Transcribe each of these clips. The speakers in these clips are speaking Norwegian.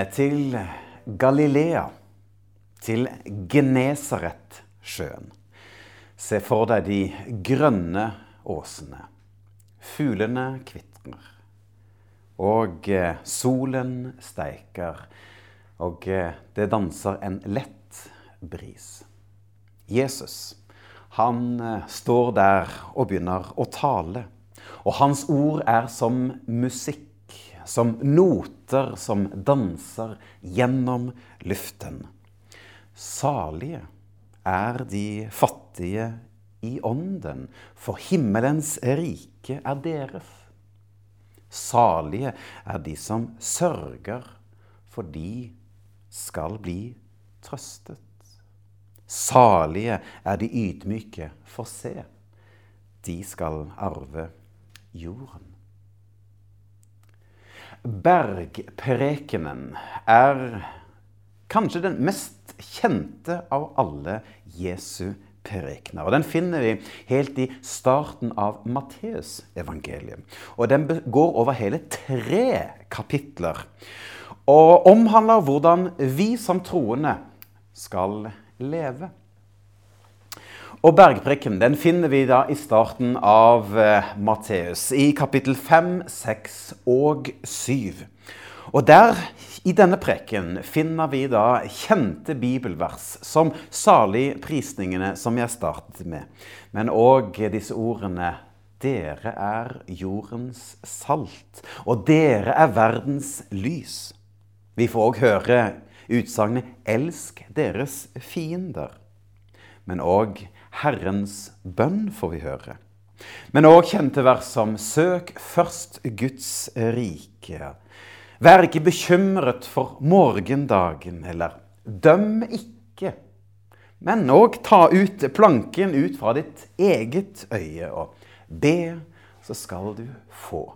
med til Galilea, til Genesaretsjøen. Se for deg de grønne åsene. Fuglene kvitrer. Og eh, solen steiker. Og eh, det danser en lett bris. Jesus, han eh, står der og begynner å tale. Og hans ord er som musikk, som noter som danser gjennom luften. Salige er de fattige i ånden, for himmelens rike er deres. Salige er de som sørger, for de skal bli trøstet. Salige er de ydmyke, for se, de skal arve jorden. Bergprekenen er kanskje den mest kjente av alle Jesu prekener. Og Den finner vi helt i starten av Matteusevangeliet. Og den går over hele tre kapitler. Og omhandler hvordan vi som troende skal leve. Og bergprekken den finner vi da i starten av eh, Matteus, i kapittel 5, 6 og 7. Og der, i denne preken, finner vi da kjente bibelvers som saligprisningene som jeg startet med, men òg disse ordene Dere er jordens salt, og dere er verdens lys. Vi får òg høre utsagnet 'Elsk deres fiender', men òg Herrens bønn får vi høre. Men òg kjente vers som 'Søk først Guds rike'. Vær ikke bekymret for morgendagen, eller 'Døm ikke'. Men òg ta ut planken ut fra ditt eget øye, og be, så skal du få.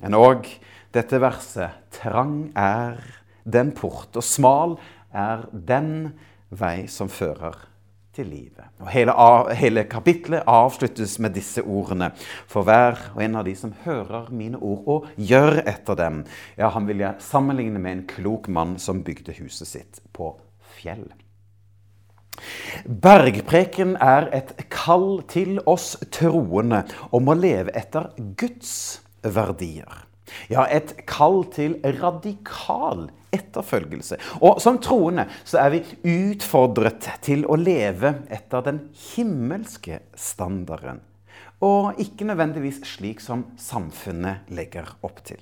Men òg dette verset 'Trang er den port, og smal er den vei som fører til livet. Og hele, hele kapitlet avsluttes med disse ordene. For hver og en av de som hører mine ord og gjør etter dem, ja, han vil jeg sammenligne med en klok mann som bygde huset sitt på fjell. Bergpreken er et kall til oss troende om å leve etter Guds verdier. Ja, et kall til radikal etterfølgelse. Og som troende så er vi utfordret til å leve etter den himmelske standarden. Og ikke nødvendigvis slik som samfunnet legger opp til.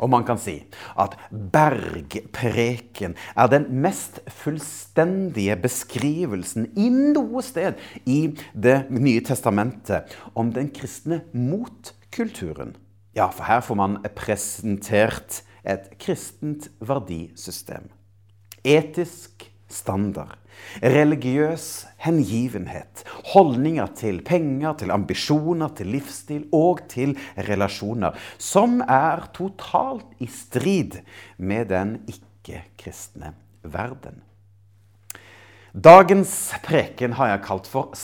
Og man kan si at bergpreken er den mest fullstendige beskrivelsen i noe sted i Det nye testamentet om den kristne motkulturen. Ja, for her får man presentert et kristent verdisystem. Etisk standard, religiøs hengivenhet, holdninger til penger, til ambisjoner, til livsstil og til relasjoner, som er totalt i strid med den ikke-kristne verden. Dagens preken har jeg kalt for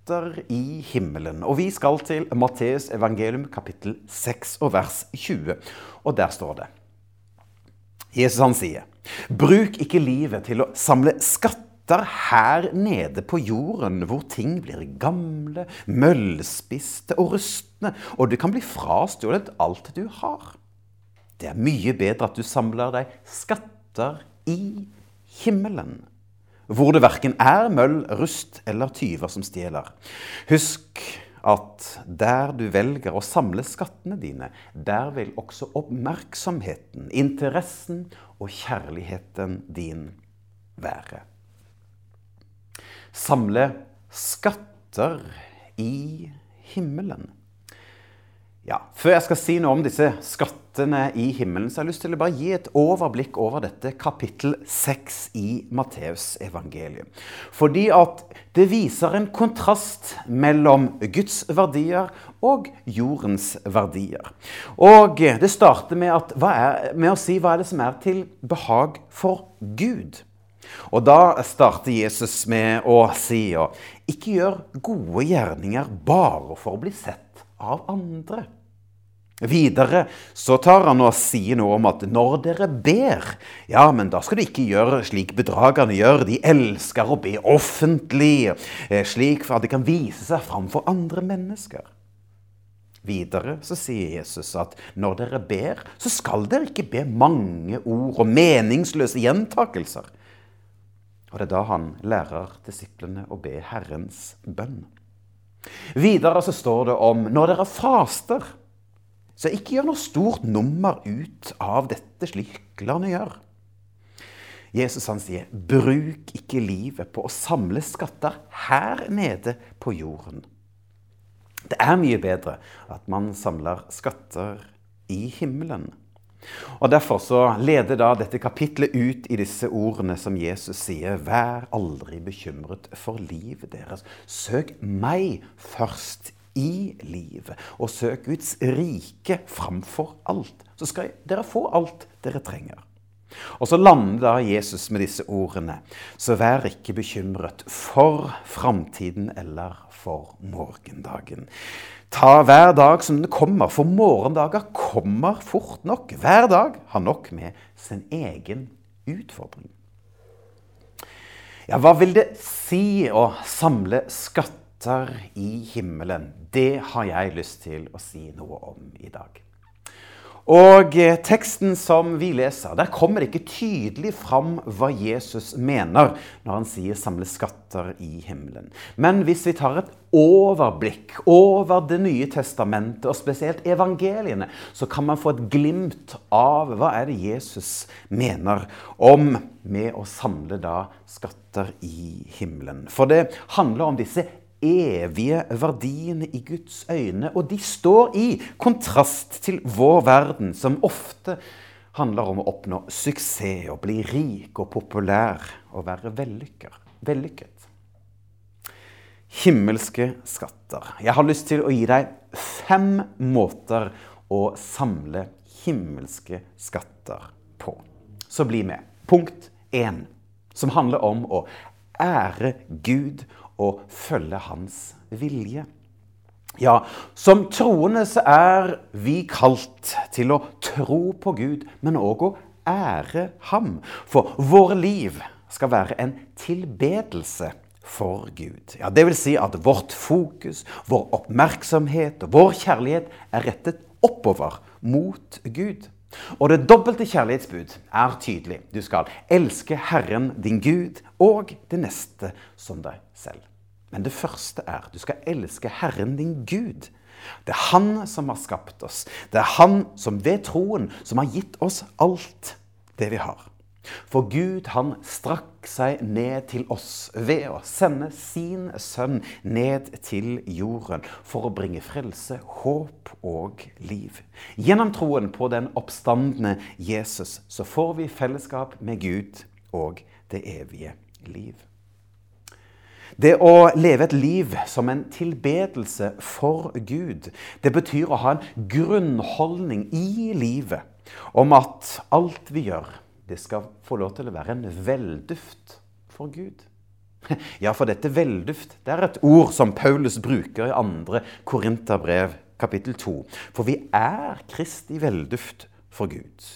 'Skatter i himmelen'. Og vi skal til Matteus evangelium kapittel 6 og vers 20. Og der står det Jesus han sier, bruk ikke livet til å samle skatter her nede på jorden, hvor ting blir gamle, møllspiste og rustne, og du kan bli frastjålet alt du har. Det er mye bedre at du samler deg skatter i himmelen, hvor det verken er møll, rust eller tyver som stjeler. Husk at der du velger å samle skattene dine, der vil også oppmerksomheten, interessen og kjærligheten din være. Samle skatter i himmelen. Ja, Før jeg skal si noe om disse skattene i himmelen, så har jeg lyst til å bare gi et overblikk over dette kapittel 6 i Matteusevangeliet. Fordi at det viser en kontrast mellom Guds verdier og jordens verdier. Og det starter med, at, er, med å si hva er det som er til behag for Gud. Og da starter Jesus med å si og ikke gjør gode gjerninger bare for å bli sett av andre. Videre så tar han og sier noe om at når dere ber, ja, men da skal du ikke gjøre slik bedragerne gjør. De elsker å be offentlig, eh, slik for at de kan vise seg framfor andre mennesker. Videre så sier Jesus at når dere ber, så skal dere ikke be mange ord og meningsløse gjentakelser. Og det er da han lærer disiplene å be Herrens bønn. Videre så står det om når dere faster, så ikke gjør noe stort nummer ut av dette, slik landet gjør. Jesus han sier, 'Bruk ikke livet på å samle skatter her nede på jorden'. Det er mye bedre at man samler skatter i himmelen. Og Derfor så leder da dette kapitlet ut i disse ordene som Jesus sier. Vær aldri bekymret for livet deres. Søk meg først i livet. Og søk Guds rike framfor alt. Så skal dere få alt dere trenger. Og så lander da Jesus med disse ordene. Så vær ikke bekymret for framtiden eller for morgendagen. Ta hver dag som den kommer, for morgendager kommer fort nok. Hver dag har nok med sin egen utfordring. Ja, hva vil det si å samle skatt skatter i himmelen. Det har jeg lyst til å si noe om i dag. Og eh, teksten som vi leser, der kommer det ikke tydelig fram hva Jesus mener når han sier 'samle skatter i himmelen'. Men hvis vi tar et overblikk over Det nye testamentet, og spesielt evangeliene, så kan man få et glimt av hva er det Jesus mener om med å samle da skatter i himmelen. For det handler om disse evige verdiene i Guds øyne. Og de står i kontrast til vår verden, som ofte handler om å oppnå suksess og bli rik og populær og være vellykket. Himmelske skatter. Jeg har lyst til å gi deg fem måter å samle himmelske skatter på. Så bli med. Punkt én, som handler om å ære Gud og følge hans vilje. Ja, som troende så er vi kalt til å tro på Gud, men òg å ære ham. For våre liv skal være en tilbedelse for Gud. Ja, det vil si at vårt fokus, vår oppmerksomhet og vår kjærlighet er rettet oppover mot Gud. Og det dobbelte kjærlighetsbud er tydelig. Du skal elske Herren din Gud og det neste som deg selv. Men det første er du skal elske Herren din Gud. Det er Han som har skapt oss. Det er Han som ved troen som har gitt oss alt det vi har. For Gud han strakk seg ned til oss ved å sende sin sønn ned til jorden for å bringe frelse, håp og liv. Gjennom troen på den oppstandende Jesus så får vi fellesskap med Gud og det evige liv. Det å leve et liv som en tilbedelse for Gud, det betyr å ha en grunnholdning i livet om at alt vi gjør, det skal få lov til å være en velduft for Gud. Ja, for dette velduft det er et ord som Paulus bruker i andre Korinterbrev, kapittel 2. For vi er Kristi velduft for Gud.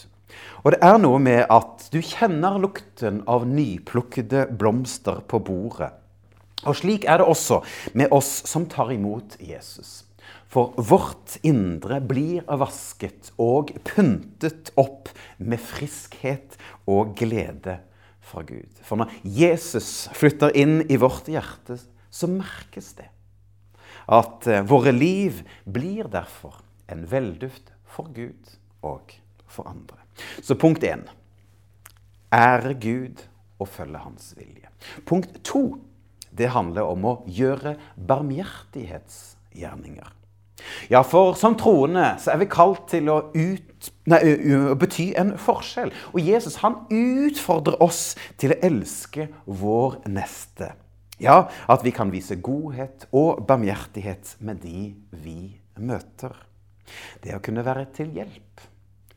Og det er noe med at du kjenner lukten av nyplukkede blomster på bordet og slik er det også med oss som tar imot Jesus. For vårt indre blir vasket og pyntet opp med friskhet og glede fra Gud. For når Jesus flytter inn i vårt hjerte, så merkes det. At eh, våre liv blir derfor en velduft for Gud og for andre. Så punkt én ære Gud og følge hans vilje. Punkt to det handler om å gjøre barmhjertighetsgjerninger. Ja, for som troende så er vi kalt til å, ut, nei, å bety en forskjell. Og Jesus han utfordrer oss til å elske vår neste. Ja, at vi kan vise godhet og barmhjertighet med de vi møter. Det å kunne være til hjelp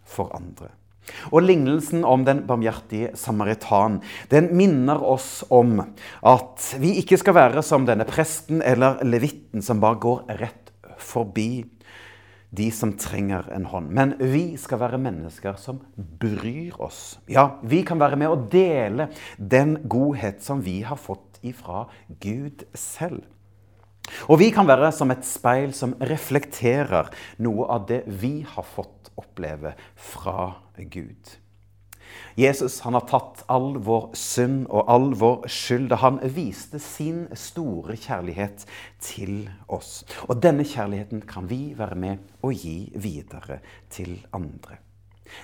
for andre. Og Lignelsen om den barmhjertige samaritan den minner oss om at vi ikke skal være som denne presten eller levitten som bare går rett forbi. de som trenger en hånd. Men vi skal være mennesker som bryr oss. Ja, vi kan være med å dele den godhet som vi har fått ifra Gud selv. Og vi kan være som et speil som reflekterer noe av det vi har fått oppleve fra Gud. Jesus han har tatt all vår synd og all vår skyld da han viste sin store kjærlighet til oss. Og denne kjærligheten kan vi være med og gi videre til andre.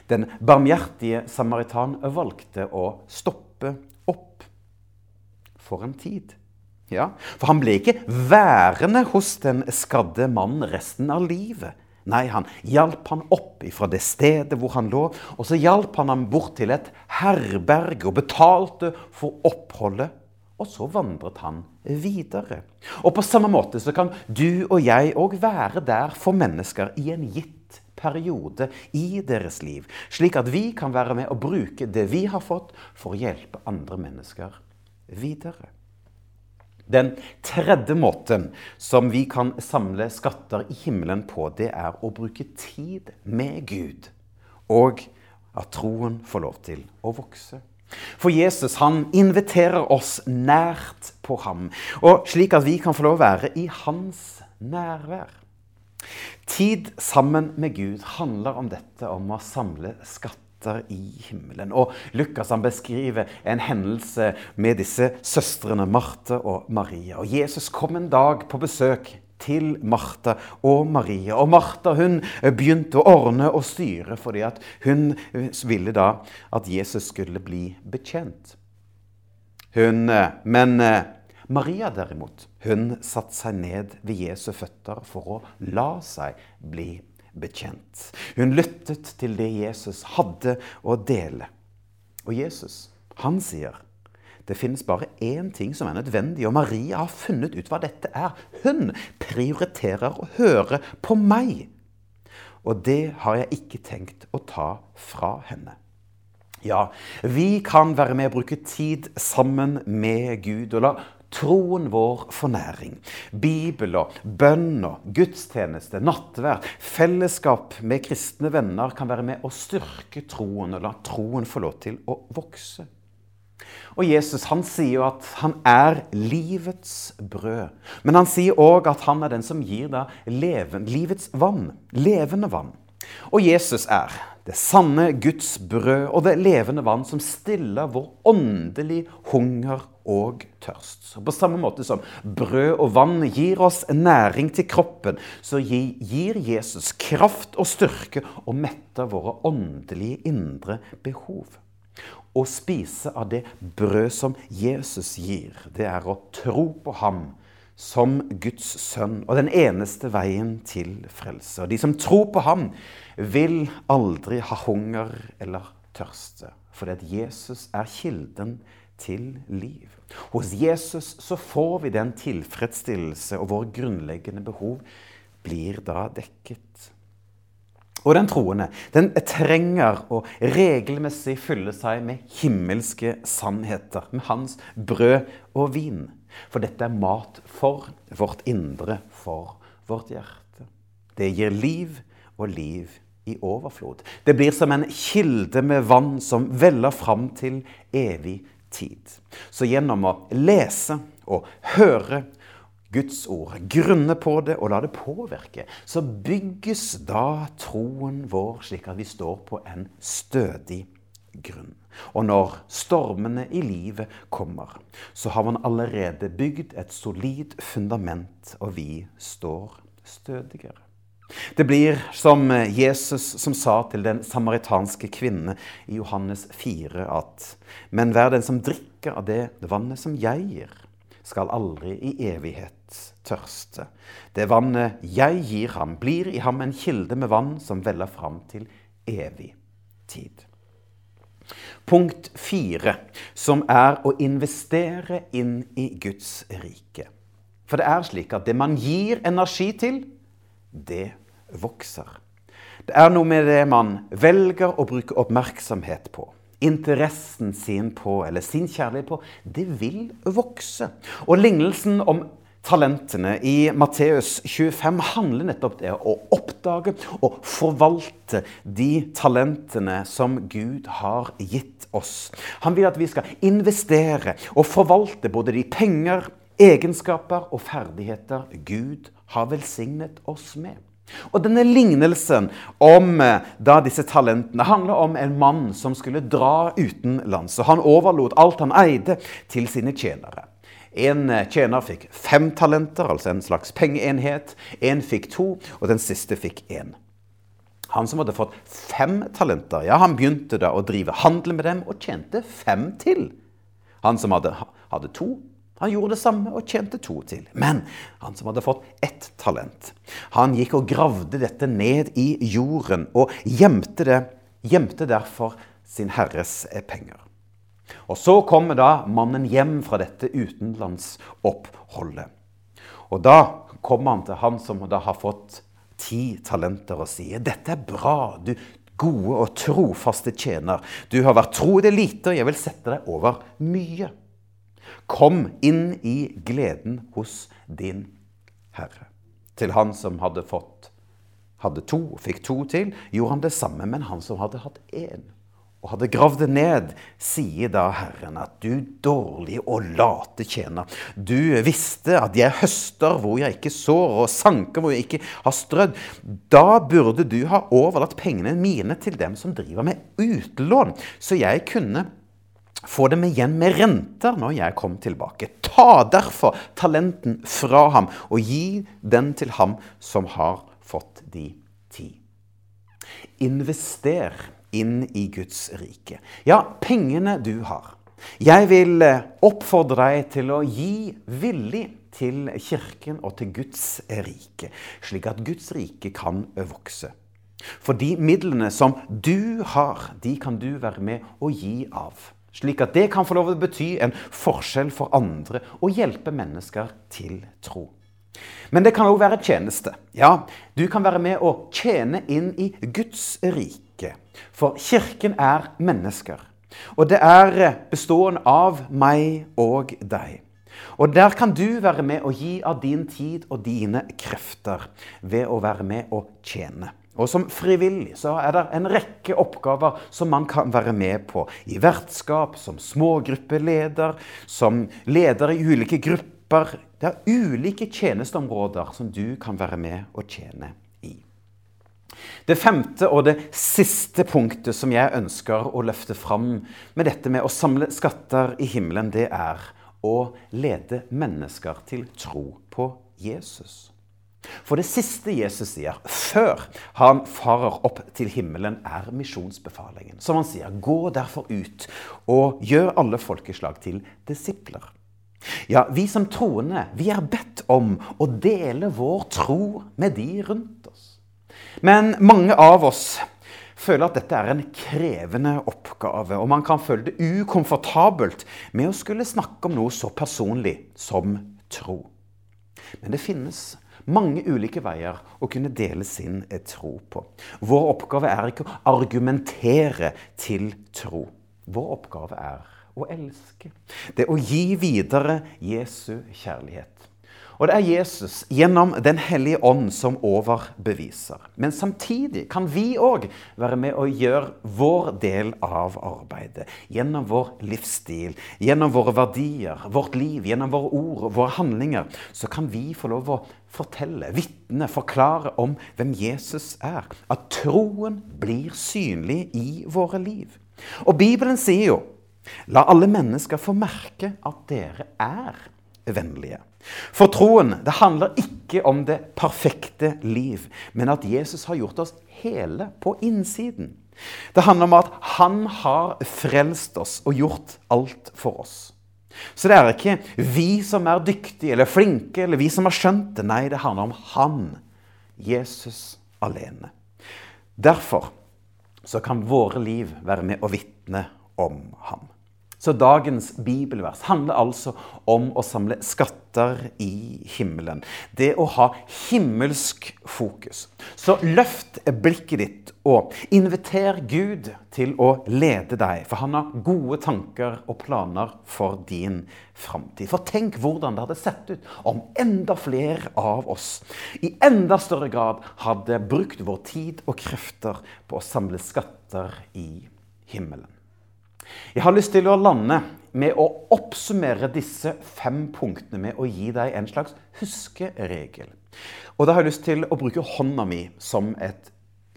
Den barmhjertige samaritan valgte å stoppe opp for en tid. Ja, For han ble ikke værende hos den skadde mannen resten av livet. Nei, han hjalp han opp fra det stedet hvor han lå, og så hjalp han ham bort til et herberg og betalte for oppholdet. Og så vandret han videre. Og på samme måte så kan du og jeg òg være der for mennesker i en gitt periode i deres liv, slik at vi kan være med og bruke det vi har fått, for å hjelpe andre mennesker videre. Den tredje måten som vi kan samle skatter i himmelen på, det er å bruke tid med Gud, og at troen får lov til å vokse. For Jesus han inviterer oss nært på ham, og slik at vi kan få lov å være i hans nærvær. Tid sammen med Gud handler om dette, om å samle skatter skatter i himmelen. Og Lukas han beskriver en hendelse med disse søstrene Marte og Maria. Og Jesus kom en dag på besøk til Martha og Maria. Og Martha hun begynte å ordne og styre fordi at hun ville da at Jesus skulle bli betjent. Hun, men Maria derimot, hun satte seg ned ved Jesu føtter for å la seg bli betjent betjent. Hun lyttet til det Jesus hadde å dele. Og Jesus, han sier det finnes bare én ting som er nødvendig, og Maria har funnet ut hva dette er. Hun prioriterer å høre på meg. Og det har jeg ikke tenkt å ta fra henne. Ja, vi kan være med å bruke tid sammen med Gud og la troen vår for næring. Bibel og bønn gudstjeneste, nattverd, fellesskap med kristne venner kan være med å styrke troen og la troen få lov til å vokse. Og Jesus han sier jo at han er livets brød. Men han sier òg at han er den som gir leven, livets vann. Levende vann. Og Jesus er det sanne Guds brød og det levende vann som stiller vår åndelige hunger og tørst. på samme måte som brød og vann gir oss næring til kroppen, så gir Jesus kraft og styrke og metter våre åndelige indre behov. Å spise av det brød som Jesus gir, det er å tro på ham som Guds sønn og den eneste veien til frelse. Og de som tror på ham, vil aldri ha hunger eller tørste, fordi at Jesus er kilden til liv. Hos Jesus så får vi den tilfredsstillelse, og våre grunnleggende behov blir da dekket. Og den troende den trenger å regelmessig fylle seg med himmelske sannheter, med hans brød og vin. For dette er mat for vårt indre, for vårt hjerte. Det gir liv og liv i overflod. Det blir som en kilde med vann som veller fram til evig tid. Så gjennom å lese og høre Guds ord, grunne på det og la det påvirke, så bygges da troen vår slik at vi står på en stødig grunn. Og når stormene i livet kommer, så har man allerede bygd et solid fundament, og vi står stødigere. Det blir som Jesus som sa til den samaritanske kvinne i Johannes 4 at Men vær den som drikker av det vannet som jeg gir, skal aldri i evighet tørste. Det vannet jeg gir ham, blir i ham en kilde med vann som veller fram til evig tid. Punkt fire, som er å investere inn i Guds rike. For det er slik at det man gir energi til, det vokser. Det er noe med det man velger å bruke oppmerksomhet på. Interessen sin på, eller sin kjærlighet på, det vil vokse. Og lignelsen om talentene i Matteus 25 handler nettopp det å oppdage og forvalte de talentene som Gud har gitt oss. Han vil at vi skal investere og forvalte både de penger, egenskaper og ferdigheter Gud har velsignet oss med. Og denne lignelsen om eh, da disse talentene handler om en mann som skulle dra utenlands. og Han overlot alt han eide, til sine tjenere. En eh, tjener fikk fem talenter, altså en slags pengeenhet. En fikk to, og den siste fikk én. Han som hadde fått fem talenter, ja, han begynte da å drive handel med dem og tjente fem til. Han som hadde, hadde to, han gjorde det samme og tjente to til. Men han som hadde fått ett talent, han gikk og gravde dette ned i jorden og gjemte det, gjemte derfor sin herres penger. Og så kommer da mannen hjem fra dette utenlandsoppholdet. Og da kommer han til han som da har fått ti talenter, og sier dette er bra, du gode og trofaste tjener. Du har vært tro i det lite, og jeg vil sette deg over mye. Kom inn i gleden hos din Herre. Til han som hadde fått hadde to, fikk to til, gjorde han det samme. Men han som hadde hatt én, og hadde gravd det ned, sier da Herren at du dårlige og late tjener, du visste at jeg høster hvor jeg ikke sår, og sanker hvor jeg ikke har strødd. Da burde du ha overlatt pengene mine til dem som driver med utlån, så jeg kunne få dem igjen med renter når jeg kom tilbake. Ta derfor talenten fra ham, og gi den til ham som har fått de ti. Invester inn i Guds rike. Ja, pengene du har. Jeg vil eh, oppfordre deg til å gi villig til Kirken og til Guds rike, slik at Guds rike kan vokse. For de midlene som du har, de kan du være med å gi av. Slik at det kan få lov å bety en forskjell for andre og hjelpe mennesker til tro. Men det kan òg være tjeneste. Ja, du kan være med å tjene inn i Guds rike. For kirken er mennesker. Og det er bestående av meg og deg. Og der kan du være med å gi av din tid og dine krefter ved å være med å tjene. Og som frivillig så er det en rekke oppgaver som man kan være med på. I vertskap, som smågruppeleder, som leder i ulike grupper. Det er ulike tjenesteområder som du kan være med og tjene i. det femte og det siste punktet som jeg ønsker å løfte fram med dette med å samle skatter i himmelen, det er å lede mennesker til tro på Jesus. For det siste Jesus sier før han farer opp til himmelen, er misjonsbefalingen. Som han sier, gå derfor ut og gjør alle folkeslag til disipler. Ja, vi som troende, vi er bedt om å dele vår tro med de rundt oss. Men mange av oss føler at dette er en krevende oppgave, og man kan føle det ukomfortabelt med å skulle snakke om noe så personlig som tro. Men det finnes mange ulike veier å kunne dele sin tro på. Vår oppgave er ikke å argumentere til tro. Vår oppgave er å elske. Det å gi videre Jesu kjærlighet. Og det er Jesus gjennom Den hellige ånd som overbeviser. Men samtidig kan vi òg være med å gjøre vår del av arbeidet. Gjennom vår livsstil, gjennom våre verdier, vårt liv, gjennom våre ord, våre handlinger. Så kan vi få lov å fortelle, vitne, forklare om hvem Jesus er. At troen blir synlig i våre liv. Og Bibelen sier jo La alle mennesker få merke at dere er vennlige. For troen det handler ikke om det perfekte liv, men at Jesus har gjort oss hele på innsiden. Det handler om at han har frelst oss og gjort alt for oss. Så det er ikke vi som er dyktige eller flinke, eller vi som har skjønt det. Nei, det handler om han, Jesus alene. Derfor så kan våre liv være med å vitne om ham. Så dagens bibelvers handler altså om å samle skatter i himmelen. Det å ha himmelsk fokus. Så løft blikket ditt og inviter Gud til å lede deg, for han har gode tanker og planer for din framtid. For tenk hvordan det hadde sett ut om enda flere av oss i enda større grad hadde brukt vår tid og krefter på å samle skatter i himmelen. Jeg har lyst til å lande med å oppsummere disse fem punktene med å gi deg en slags huskeregel. Og da har jeg lyst til å bruke hånda mi som et,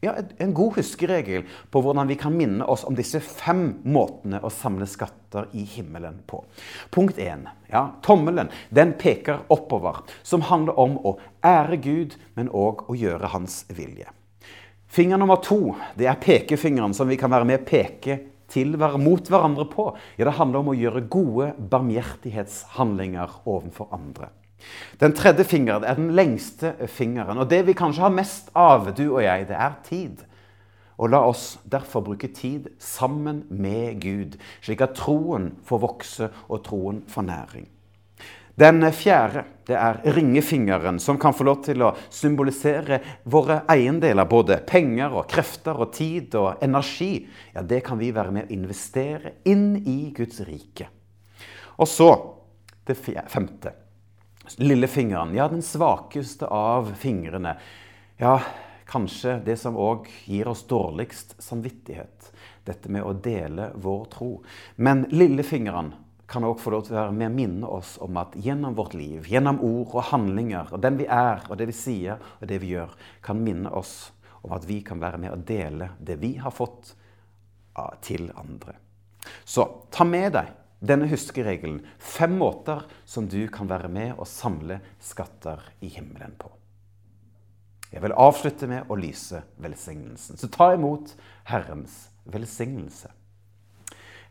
ja, en god huskeregel på hvordan vi kan minne oss om disse fem måtene å samle skatter i himmelen på. Punkt én. Ja, tommelen den peker oppover, som handler om å ære Gud, men òg å gjøre Hans vilje. Finger nummer to det er pekefingeren som vi kan være med å peke til mot hverandre på. Ja, det handler om å gjøre gode barmhjertighetshandlinger overfor andre. Den tredje fingeren er den lengste fingeren. Og det vi kanskje har mest av, du og jeg, det er tid. Og la oss derfor bruke tid sammen med Gud, slik at troen får vokse og troen får næring. Den fjerde det er ringefingeren, som kan få lov til å symbolisere våre eiendeler. Både penger og krefter og tid og energi. Ja, Det kan vi være med å investere inn i Guds rike. Og så det femte. Lillefingeren. Ja, den svakeste av fingrene. Ja, kanskje det som òg gir oss dårligst samvittighet. Dette med å dele vår tro. Men lillefingeren kan òg få lov til å være med å minne oss om at gjennom vårt liv, gjennom ord og handlinger, og den vi er, og det vi sier, og det vi gjør, kan minne oss om at vi kan være med å dele det vi har fått, til andre. Så ta med deg denne huskeregelen. Fem måter som du kan være med og samle skatter i himmelen på. Jeg vil avslutte med å lyse velsignelsen. Så ta imot Herrens velsignelse.